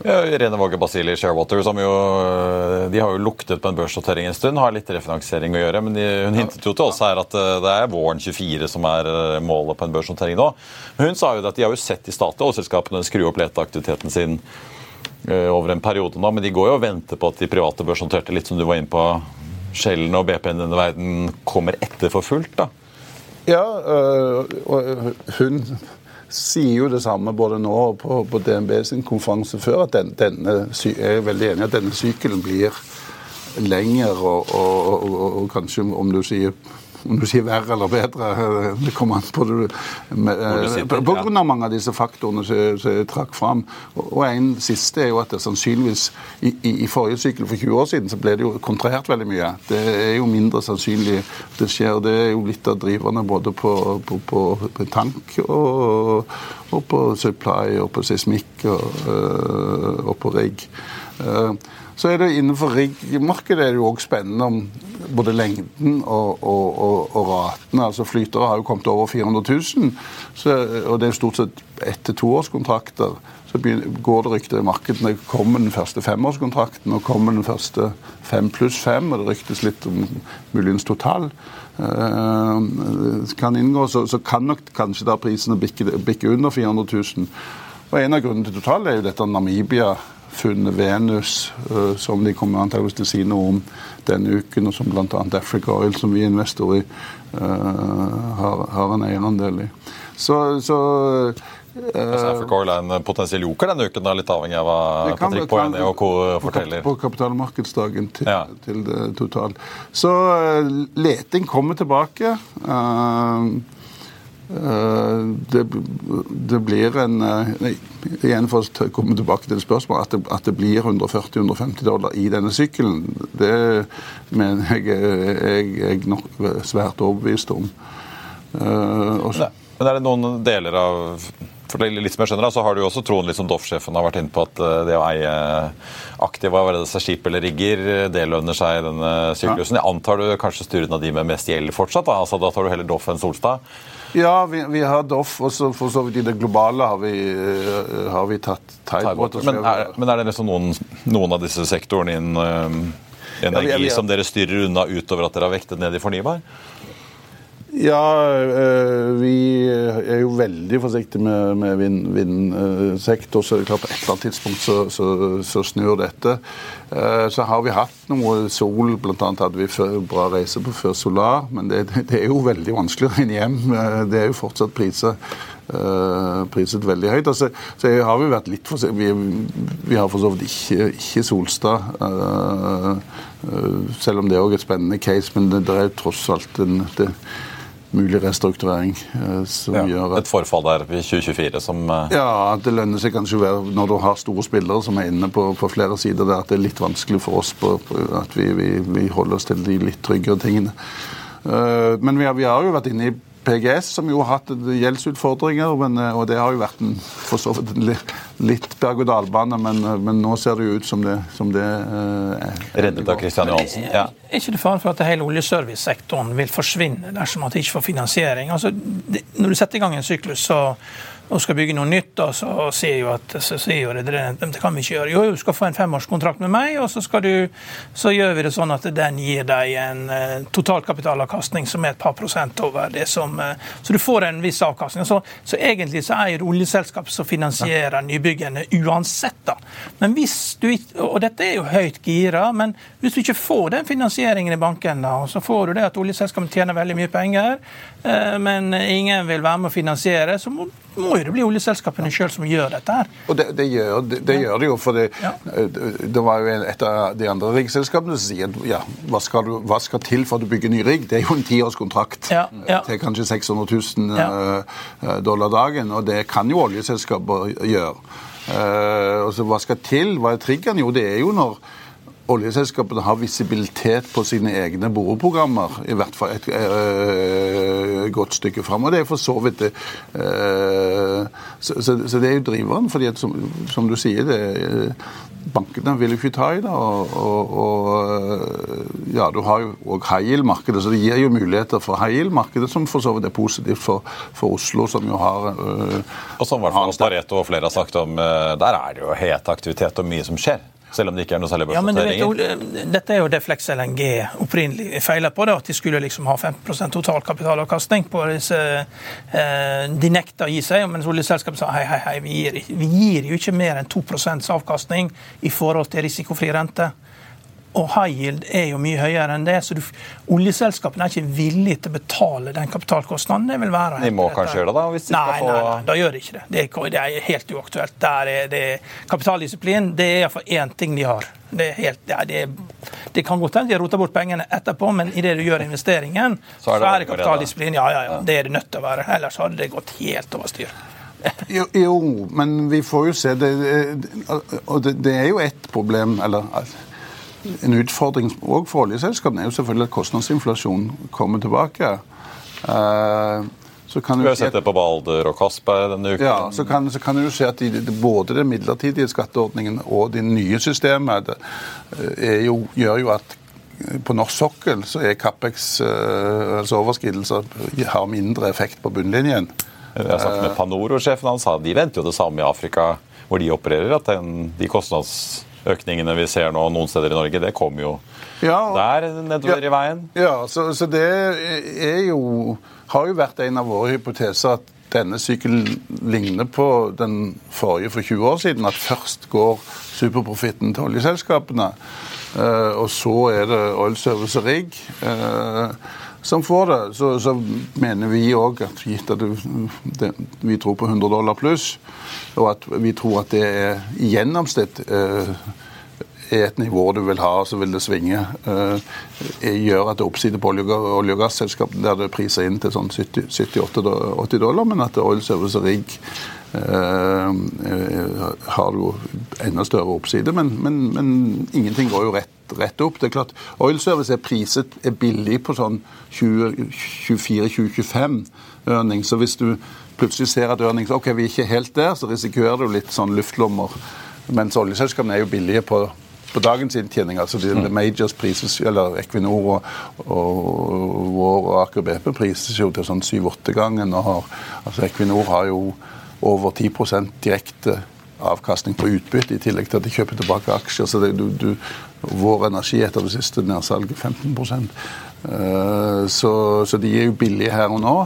Ja, Irene Våge Basili Sharewater som jo, øh, de har jo luktet på en børsnotering en stund, har litt refinansiering å gjøre. Men de, hun hintet jo til oss her at det er våren 24 som er målet på en børsnotering nå. Men hun sa jo at de har jo sett de statlige oljeselskapene skru opp leteaktiviteten sin over en periode nå, men de går jo og venter på at de private børsnoterte, litt som du var inne på, Shellen og BP-en i denne verden kommer etter for fullt. da. Ja, øh, og hun sier jo det samme både nå og på, på DNB sin konferanse før, at den, denne, jeg er veldig enig at denne sykelen blir lenger og, og, og, og, og kanskje, om du sier om du sier verre eller bedre, det kommer an på det, du sitter, på, grunn av mange av disse faktorene som jeg trakk fram. Og en siste er jo at det sannsynligvis i, i, I forrige sykkel for 20 år siden så ble det jo kontrahert veldig mye. Det er jo mindre sannsynlig det skjer. Det er jo litt av driverne både på, på, på, på tank og, og på supply og på seismikk og, øh, og på rigg. Eh, Så er det innenfor riggmarkedet er det jo også spennende om både lengden og, og, og, og ratene. Altså Flytere har jo kommet over 400 000, så, og det er jo stort sett ett- til toårskontrakter. Så går det rykter i markedet når kommer den første femårskontrakten, og kommer den første fem pluss fem, og det ryktes litt om muligens total. eh, kan inngå, så, så kan nok kanskje da prisene bikke, bikke under 400 000. Og En av grunnene til total er jo dette Namibia funnet Venus, uh, som de kommer antakeligvis til å si noe om denne uken, og som bl.a. Africa Oil, som vi investorer i, uh, har, har, en eierandel i. Så, så Altså, Africa Oil er en potensiell joker denne uken, da, litt avhengig av hva Patrick Poyene og co. forteller. På kapitalmarkedsdagen til, ja. til det totalt. Så leting kommer tilbake. Uh, det, det, blir en nei, Igjen for å komme tilbake til det spørsmålet, at det, at det blir 140-150 dollar i denne sykkelen, det mener jeg jeg er nok svært overbevist om. Også, men er det noen deler av for det litt som jeg skjønner, så har du jo også troen, liksom som Doff-sjefen har vært inne på, at eh, det å eie aktive, være det seg skip eller rigger, det lønner seg i denne syklusen. Jeg antar du kanskje styrer unna de med mest gjeld fortsatt? Da altså, da tar du heller Doff enn Solstad? Ja, vi, vi har Doff, og så for så vidt i det globale har vi, uh, har vi tatt Tidebåt. Men, men, er det liksom noen, noen av disse sektorene innen uh, energi ja, vi, vi, som dere styrer unna utover at dere har vektet ned i fornybar? Ja, eh, vi er jo veldig forsiktige med, med vindsektor, så er det er klart på et eller annet tidspunkt så, så, så, snur dette. Eh, så har vi hatt noe sol, bl.a. hadde vi bra reise på før Solar, men det, det, er jo veldig vanskelig å regne hjem. Eh, det er jo fortsatt priser. priset veldig høyt. Altså, så har vi vært litt forsiktige. Vi, vi, har for så vidt ikke, ikke Solstad. selv om det er òg et spennende case, men det, det er tross alt en det, mulig restrukturering. Eh, ja, gjør Et forfall der i 2024 som Ja, at det lønner seg kanskje være når du har store spillere som er inne på, på flere sider der, at det er litt vanskelig for oss på, på at vi, vi, vi, holder oss til de litt tryggere tingene. Uh, men vi har, vi har, jo vært inne i PGS, som jo har hatt gjeldsutfordringer, men, og det har jo vært en, for så vidt litt berg-og-dal-bane, men, men, nå ser det jo ut som det, som det er. Reddet av Kristian Johansen. Ja. Er ikke det fare for at hele oljeservicesektoren vil forsvinne dersom at de ikke får finansiering? Altså, det, når du setter i gang en syklus, så og skal bygge noe nytt, og så sier jo at så sier jo det, det kan vi ikke gjøre. Jo, du skal få en femårskontrakt med meg, og så, skal du, så gjør vi det sånn at den gir deg en uh, totalkapitalavkastning som er et par prosent over det som uh, Så du får en viss avkastning. Så, så egentlig så er det oljeselskap som finansierer nybyggene uansett, da. Men hvis du Og dette er jo høyt gira, men hvis du ikke får den finansieringen i banken, da, så får du det at oljeselskapene tjener veldig mye penger, uh, men ingen vil være med å finansiere, så må må jo det bli oljeselskapene sjøl som gjør dette. her. Og Det, det, gjør, det, det gjør, det jo. for det, ja. det var jo et av de andre riggselskapene som sier ja, hva skal, du, hva skal til for at du bygger ny rigg? Det er jo en tiårskontrakt ja, ja. til kanskje 600 000 uh, dollar dagen. Og det kan jo oljeselskaper gjøre. Uh, og så Hva skal til? Hva er triggeren? Jo, det er jo når oljeselskapene har visibilitet på sine egne boreprogrammer, i hvert fall et øh, godt stykke fram. Og det er for så vidt det. Øh, så, så, så, det er jo driveren. fordi at, som, som du sier, det, bankene vil jo ikke ta i det. Og, og, og ja, du har jo òg high yield-markedet, så det gir jo muligheter for high yield-markedet, som for så vidt er positivt for, for Oslo, som jo har øh, Og som i hvert fall Pareto og flere har sagt om, der er det jo het aktivitet og mye som skjer. Selv om det ikke er noe særlig børsnoteringer? Ja, dette er jo det Flex LNG opprinnelig feila på. Da, at de skulle liksom ha 15% totalkapitalavkastning på disse eh, De nekta å gi seg, mens oljeselskapet sa hei, hei, hei, vi gir, vi gir jo ikke mer enn 2% avkastning i forhold til risikofri rente. Og high yield er jo mye høyere enn det, så du, oljeselskapene er ikke villige til å betale den kapitalkostnaden. det vil være. De må kanskje gjøre det, da? hvis de nei, skal få... Nei, nei, da gjør de ikke det. Det er, det er helt uaktuelt. Der er det, kapitaldisiplin det er iallfall én ting de har. Det, er helt, ja, det, det kan godt hende de roter bort pengene etterpå, men idet du gjør investeringen, så er det, så er det kapitaldisiplin. Ja, ja, ja, det er det nødt til å være. Ellers hadde det gått helt over styr. Jo, jo, men vi får jo se det, det, det er jo ett problem, eller en utfordring òg for oljeselskapene er jo selvfølgelig at kostnadsinflasjonen kommer tilbake. Uh, så kan Vi har sett det på Balder og Castberg denne uken. Ja, så kan, så kan du se at de, både den midlertidige skatteordningen og det nye systemet eh, jo, gjør jo at på norsk sokkel så er Capex, uh, altså overskridelser, har mindre effekt på bunnlinjen. Jeg har snakket med Panoro-sjefen han sa de venter jo det samme i Afrika, hvor de opererer. At den, de kostnads økningene vi ser nå noen steder i Norge, det kommer jo ja, der nedover ja, i veien. Ja, så, så, det jo har jo vært en av våre hypoteser at denne sykkelen ligner på den forrige for 20 år siden. At først går superprofitten til oljeselskapene, eh, og så er det Oil Service rig eh, som får det. Så, så mener vi òg at gitt at vi tror på 100 dollar pluss, og at vi tror at det er i gjennomsnitt eh, er et nivå du vil ha, og så vil det svinge. Uh, gjør at det oppsider på olje- og gasselskap der det er priser inn til sånn 70-80 dollar, men at Oil Service rig har jo enda større oppside. Men, men, men ingenting går jo rett, rett, opp. Det er klart, Oil Service er priset er billig på sånn 24-25 ørning, så hvis du plutselig ser at ørning ok, vi er ikke helt der, så risikerer du litt sånn luftlommer. Mens oljeselskapene er jo billige på på dagens inntjening. altså de, mm. Majors prises, eller Equinor og, og vår Aker BP prises jo til sånn 7-8 ganger. Altså Equinor har jo over 10% direkte avkastning på utbytte, i tillegg til at de kjøper tilbake aksjer. så det, du, du, Vår energi etter det siste nedsalget 15 uh, så, så de er jo billige her og nå.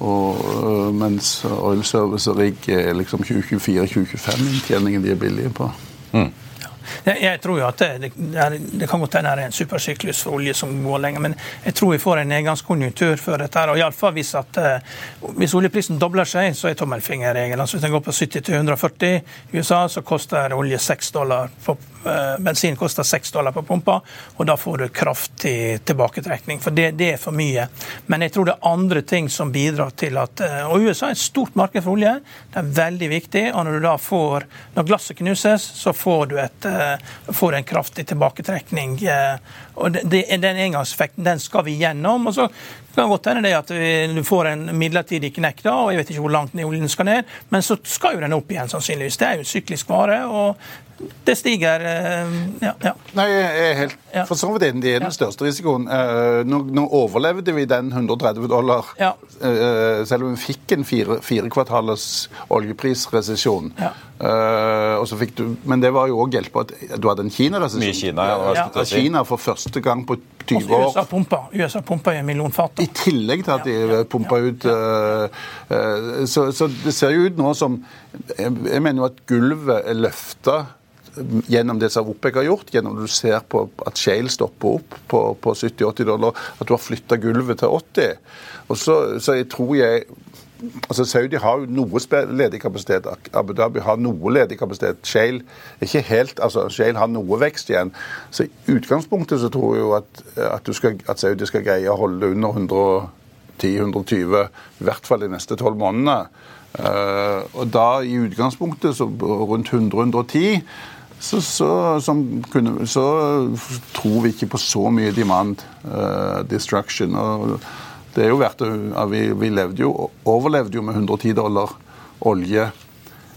Og, uh, mens Oil Service og Rigg er liksom 2024-2025 inntjeningen de er billige på. Mm. Jeg, jeg, tror jo at det, det, det kan godt hende det er en supersyklus for olje som går lenger, men jeg tror vi får en nedgangskonjunktur før dette. her, og i alle fall hvis, eh, hvis oljeprisen dobler seg, så er tommelfingerregelen. Altså hvis den går på 70 til 140 i USA, så koster olje 6 dollar for bensin koster 6 dollar på pumpa, og da får du kraftig tilbaketrekning. For det, det, er for mye. Men jeg tror det er andre ting som bidrar til at eh, Og USA er et stort marked for olje. Det er veldig viktig. Og når du da får Når glasset knuses, så får du et, eh, får en kraftig tilbaketrekning. Og Den engangseffekten den skal vi gjennom. og så kan godt hende det at du får en midlertidig knekk, da, og jeg vet ikke hvor langt oljen skal ned, men så skal jo den opp igjen, sannsynligvis. Det er jo syklisk vare. og det stiger eh, ja, ja. Nei, jeg er helt ja. for så vidt enig. Det er den største risikoen. Eh, nå, nå, overlevde vi den 130 dollar, ja. Eh, selv om vi fikk en fire, fire oljeprisresesjon. oljeprisresesjon. Ja. Uh, du, men det var jo òg hjelp på at du hadde en Kina-resesjon. Kina, ja. ja. Kina for første gang på 20 år. USA pumper, USA pumper i en million fat. I tillegg til at de pumper ut uh, uh, så, så, det ser jo ut nå som Jeg, jeg mener jo at gulvet er løfta gjennom det som OPEC har gjort, gjennom at du ser på at Shale stopper opp på, på 70-80 dollar, at du har flytta gulvet til 80. Og så, så jeg tror jeg Altså Saudi har jo noe ledig kapasitet. Abu Dhabi har noe ledig kapasitet. Shale ikke helt, altså Shale har noe vekst igjen. Så i utgangspunktet så tror jeg jo at, at, skal, at Saudi skal greie å holde under 110-120, i hvert fall de neste tolv månedene. Uh, og da i utgangspunktet så rundt 100-110 så, så, kunne, så, tror vi ikke på så mye demand uh, destruction. og det er jo verdt at vi, vi jo, overlevde jo med 110 dollar olje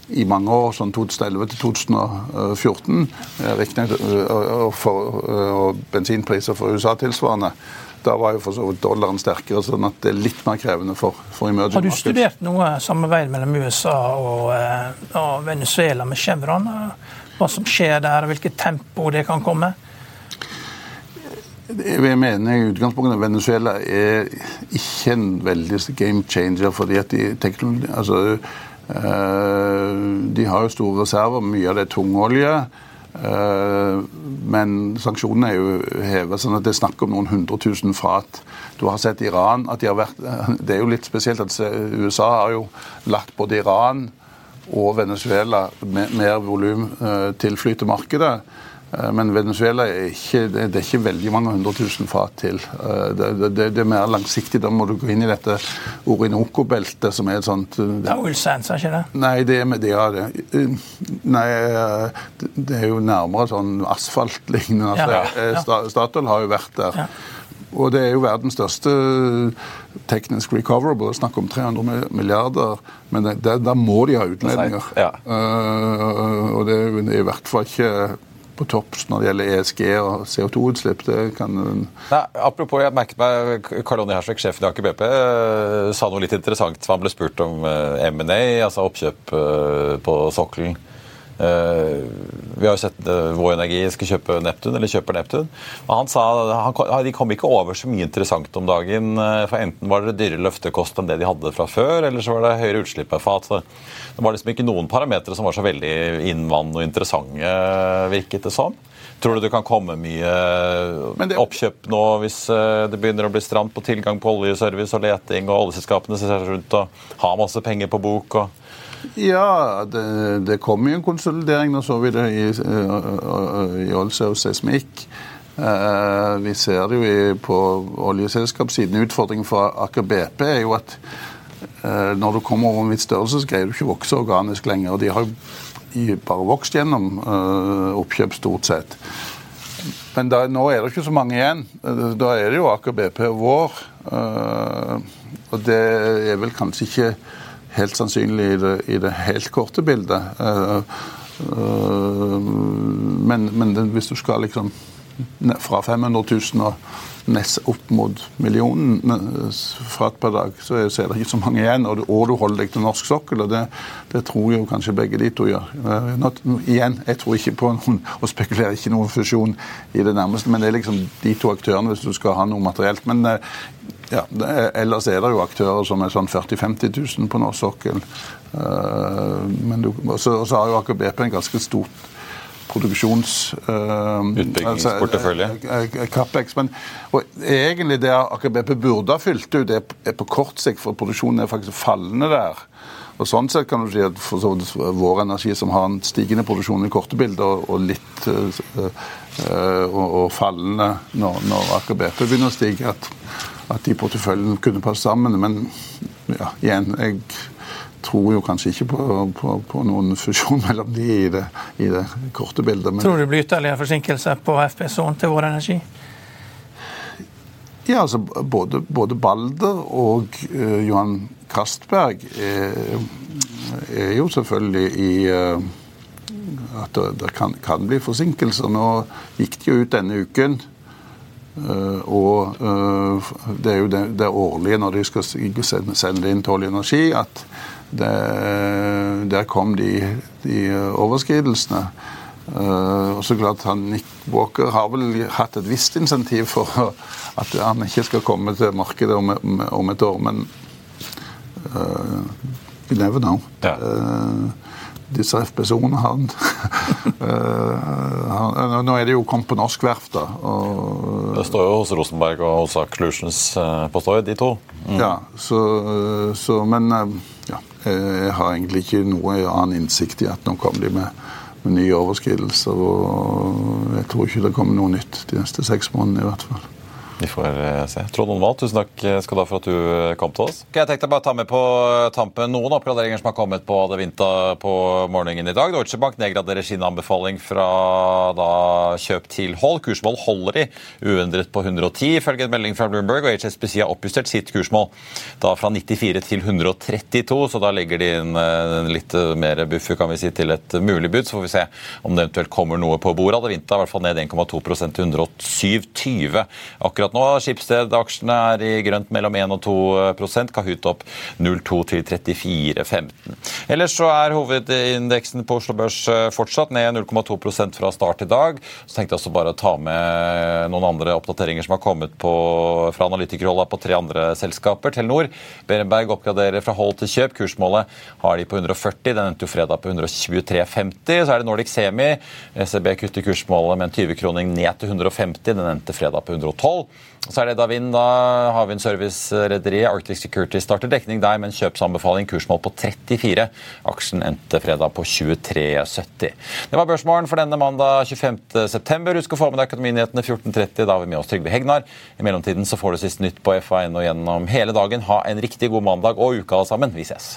i mange år, sånn 2011 til 2014. Eh, riktignok eh, og, og bensinpriser for USA tilsvarende. Da var jo for så vidt dollaren sterkere, sånn at det er litt mer krevende for, for emerging Har du studert noe samarbeid mellom USA og, og Venezuela med Chevron? hva som skjer der, og hvilket tempo det kan komme? Jeg mener i utgangspunktet at Venezuela er ikke en veldig game changer. fordi at de, altså, øh, de har jo store reserver, mye av det er tungolje. Øh, men sanksjonene er jo hevet, sånn at det er snakk om noen hundre tusen fat. Du har sett Iran at de har vært Det er jo litt spesielt at USA har jo lagt både Iran og Venezuela mer volum til tilflyter markedet. Eh, men Venezuela er ikke, det er ikke veldig mange hundre tusen fat til. Eh, det, det, det, er mer langsiktig. Da må du gå inn i dette Orinoco-beltet, som er et sånt Det er oil sands, er ikke det? Nei, det er, det er det. Nei, det er jo nærmere sånn asfaltlignende. Altså, ja, ja. Statoil har jo vært der. Ja. Og det er jo verdens største teknisk recoverable. Snakk om 300 milliarder. Men da må de ha utledninger. Ja. Uh, og det er i hvert fall ikke på topp når det gjelder ESG og CO2-utslipp. det kan... Nei, apropos, jeg merket meg Karl Onny Hersvik, sjefen i Aker BP, eh, sa noe litt interessant. Han ble spurt om eh, M&A, altså oppkjøp på sokkelen. Vi har jo sett Vår Energi skal kjøpe Neptun, eller kjøper Neptun. Han sa de kom ikke over så mye interessant om dagen. For Enten var det dyrere løftekost enn det de hadde fra før, eller så var det høyere utslipp av fat. Det var liksom ikke noen parametere som var så veldig innvann og interessante, virket det som. Tror du det kan komme mye det... oppkjøp nå hvis det begynner å bli stramt på tilgang på oljeservice og leting, og oljeselskapene ser seg rundt og har masse penger på bok? og ja, det, det kommer jo en konsolidering. Nå så vi det i, i Olse og Seismikk. Uh, vi ser det jo på oljeselskapssiden. Utfordringen for Aker BP er jo at når du kommer over en viss størrelse, så greier du ikke å vokse organisk lenger. og De har bare vokst gjennom uh, oppkjøp, stort sett. Men da, nå er det ikke så mange igjen. Da er det jo Aker BP og Vår. og det er vel kanskje ikke helt sannsynlig i det, i det helt korte bildet. Men, men hvis du skal liksom fra 500 000 og nest opp mot millionen fat per dag, så er, det ikke så mange igjen. Og du, holder deg til norsk sokkel, og det, det, tror jo kanskje begge de to gjør. Uh, not, igjen, jeg tror ikke på noen, og spekulerer ikke noen fusjon i det nærmeste, men det er liksom de to aktørene hvis du skal ha noe materielt. Men ja, er, ellers er det jo aktører som er sånn 40 000-50 000 på norsk sokkel. Uh, og så har jo Aker BP en ganske stort produksjons... Uh, Utbyggingsportefølje? Altså, Capex. Men egentlig det Aker BP burde ha fylt ut, er, er på kort sikt, for produksjonen er faktisk fallende der. Og Sånn sett kan du si at for så vidt vår energi, som har en stigende produksjon i korte bilder, og, litt øh, og, og, fallende når, når Aker BP begynner å stige, at at de porteføljene kunne passe sammen. Men ja, igjen, jeg tror jo kanskje ikke på, på, på noen fusjon mellom de i det, i det korte bildet. Men... Tror du det blir ytterligere forsinkelser på FPSO-en til Vår Energi? Ja, altså både, både Balder og uh, Johan Kastberg er, er, jo selvfølgelig i uh, at det, det kan, kan, bli forsinkelser. Nå gikk de jo ut denne uken Uh, og det er jo det, det årlige når de skal sende inn til Olje Energi, at det, der kom de, de overskridelsene. Uh, og så klart han, Nick Walker har vel hatt et visst insentiv for at han ikke skal komme til markedet om, om et år, men uh, you never know. Ja. Uh, disse FPSO-ene har uh, Nå er det jo kommet på norsk verft, da. Og, det står jo hos Rosenberg og hos Acclusions på Støy, de to. Mm. Ja, så, så Men ja, jeg har egentlig ikke noe annen innsikt i at nå kommer de med, med nye overskridelser. Og jeg tror ikke det kommer noe nytt de neste seks månedene i hvert fall. Vi får eh, se. Trond Onvald, tusen takk skal du ha for at du eh, kom til oss. Okay, jeg tenkte bare å ta med på tampen noen oppgraderinger som har kommet på Adevinta på morgenen i dag. Deutsche Bank nedgraderer sin anbefaling fra da, kjøp til hold. Kursmål holder de uendret på 110, ifølge en melding fra Bloomberg. Og HSBC har oppjustert sitt kursmål da fra 94 til 132, så da legger de inn litt mer buffer kan vi si, til et mulig bud. Så får vi se om det eventuelt kommer noe på bordet. Adevinta er i hvert fall ned 1,2 til 107,20 akkurat akkurat nå. Skipsted-aksjene er i grønt mellom 1 og 2 Kahoot opp 0,2 til 34,15. Ellers så er hovedindeksen på Oslo Børs eh, fortsatt ned 0,2% fra start i dag. Så tenkte jeg også bare å ta med noen andre oppdateringer som har kommet på, fra analytikerholda på tre andre selskaper. Telenor, Berenberg oppgraderer fra hold til kjøp. Kursmålet har de på 140. Den endte jo fredag på 123,50. Så er det Nordic Semi. SEB kutter kursmålet med en 20-kroning ned til 150. Den endte fredag på 112. Så er det Davin, da, havvindservice-rederiet Arctic Security starter dekning der med en kjøpsanbefaling, kursmål på 34. Aksjen endte fredag på 23,70. Det var børsmålen for denne mandag 25.9. Husk å få med deg Økonominyhetene 14.30. Da har vi med oss Trygve Hegnar. I mellomtiden så får du sist nytt på FA1 og gjennom hele dagen. Ha en riktig god mandag og alle sammen. Vi ses.